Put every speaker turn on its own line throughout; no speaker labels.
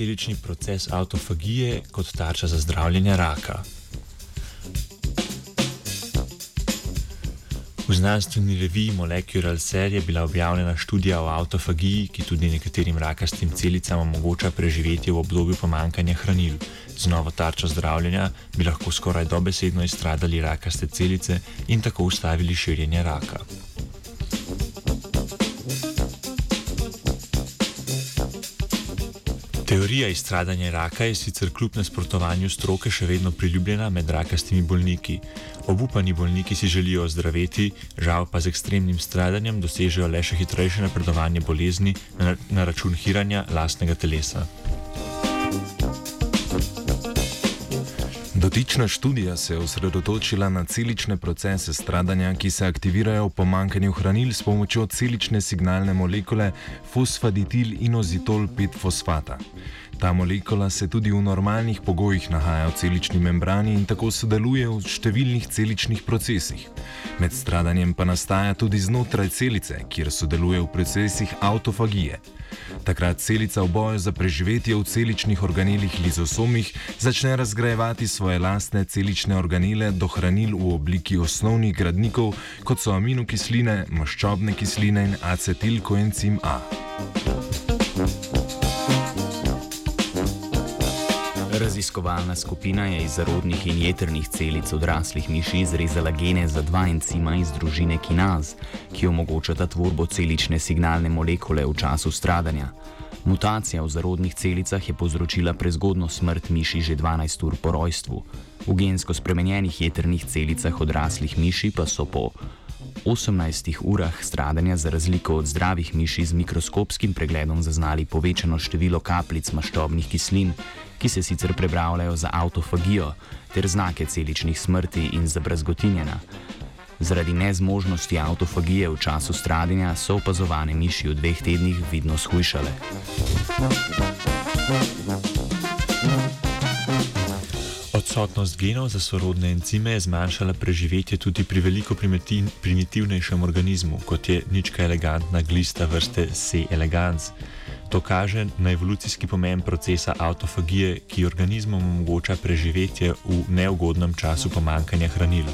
celični proces autofagije kot tarča za zdravljenje raka. V znanstveni reviji Molecular Cell je bila objavljena študija o autofagiji, ki tudi nekaterim rakastim celicam omogoča preživetje v obdobju pomankanja hranil. Z novo tarčo zdravljenja bi lahko skoraj dobesedno izstradali rakaste celice in tako ustavili širjenje raka. Teorija izstradanja raka je sicer kljub nasprotovanju stroke še vedno priljubljena med rakastimi bolniki. Obupani bolniki si želijo ozdraveti, žal pa z ekstremnim stradanjem dosežejo le še hitrejše napredovanje bolezni na, na račun hiranja lastnega telesa.
Dotična študija se je osredotočila na celične procese stradanja, ki se aktivirajo v pomankanju hranil s pomočjo celične signalne molekule fosfaditil inozitol 5-fosfata. Ta molekula se tudi v normalnih pogojih nahaja v celični membrani in tako sodeluje v številnih celičnih procesih. Med stradanjem pa nastaja tudi znotraj celice, kjer sodeluje v procesih autofagije. Takrat celica v boju za preživetje v celičnih organelih lizosomih začne razgrajevati svoje lastne celične organele do hranil v obliki osnovnih gradnikov, kot so aminokisline, maščobne kisline in acetilkoencim A.
Raziskovalna skupina je iz zarodnih in jeternih celic odraslih miši izrezala gene za dva encima iz družine kinaz, ki omogočata tvorbo celične signalne molekule v času stradanja. Mutacija v zarodnih celicah je povzročila prezgodno smrt miši že 12 ur po rojstvu. V gensko spremenjenih jeternih celicah odraslih miši pa so po 18 urah stradanja za razliko od zdravih miši z mikroskopskim pregledom zaznali povečano število kapljic maščobnih kislin, ki se sicer prebravljajo za autofagijo ter znake celičnih smrti in za brazgotinjena. Zaradi nezmožnosti autofagije v času stradanja so opazovane miši v dveh tednih vidno shujšale.
Odsotnost genov za sorodne encime je zmanjšala preživetje tudi pri veliko primitivnejšem organizmu, kot je nička elegantna glista vrste C. elegans. To kaže na evolucijski pomen procesa autofagije, ki organizmom omogoča preživetje v neugodnem času pomankanja hranil.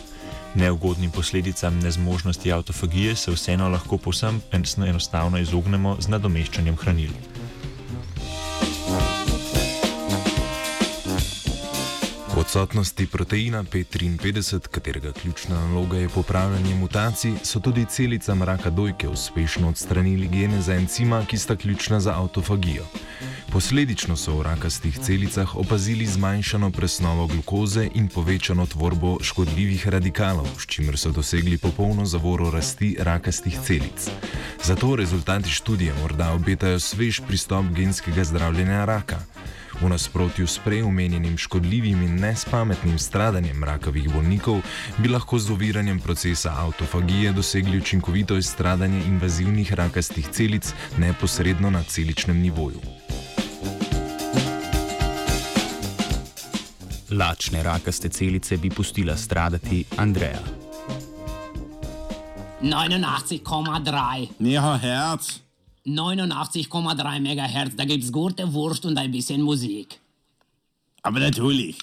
Neugodnim posledicam nezmožnosti autofagije se vseeno lahko povsem enostavno izognemo z nadomeščanjem hranil.
Odsotnosti proteina P53, katerega ključna naloga je popravljanje mutacij, so tudi celicam raka dojke uspešno odstranili gene za encima, ki sta ključna za autofagijo. Posledično so v rakastih celicah opazili zmanjšano presnovo glukoze in povečano tvorbo škodljivih radikalov, s čimer so dosegli popolno zavoro rasti rakastih celic. Zato rezultati študije morda obetajo svež pristop genskega zdravljenja raka. V nasprotju s preomenjenim škodljivim in nespametnim stradanjem rakavih bolnikov, bi lahko z oviranjem procesa autofagije dosegli učinkovito izstradanje invazivnih rakastih celic neposredno na celičnem nivoju.
Lačne rakaste celice bi pustila stradati Andreja.
89,3.
Neha herc.
89,3 MHz, da gibt's gute Wurst und ein bisschen Musik.
Aber natürlich.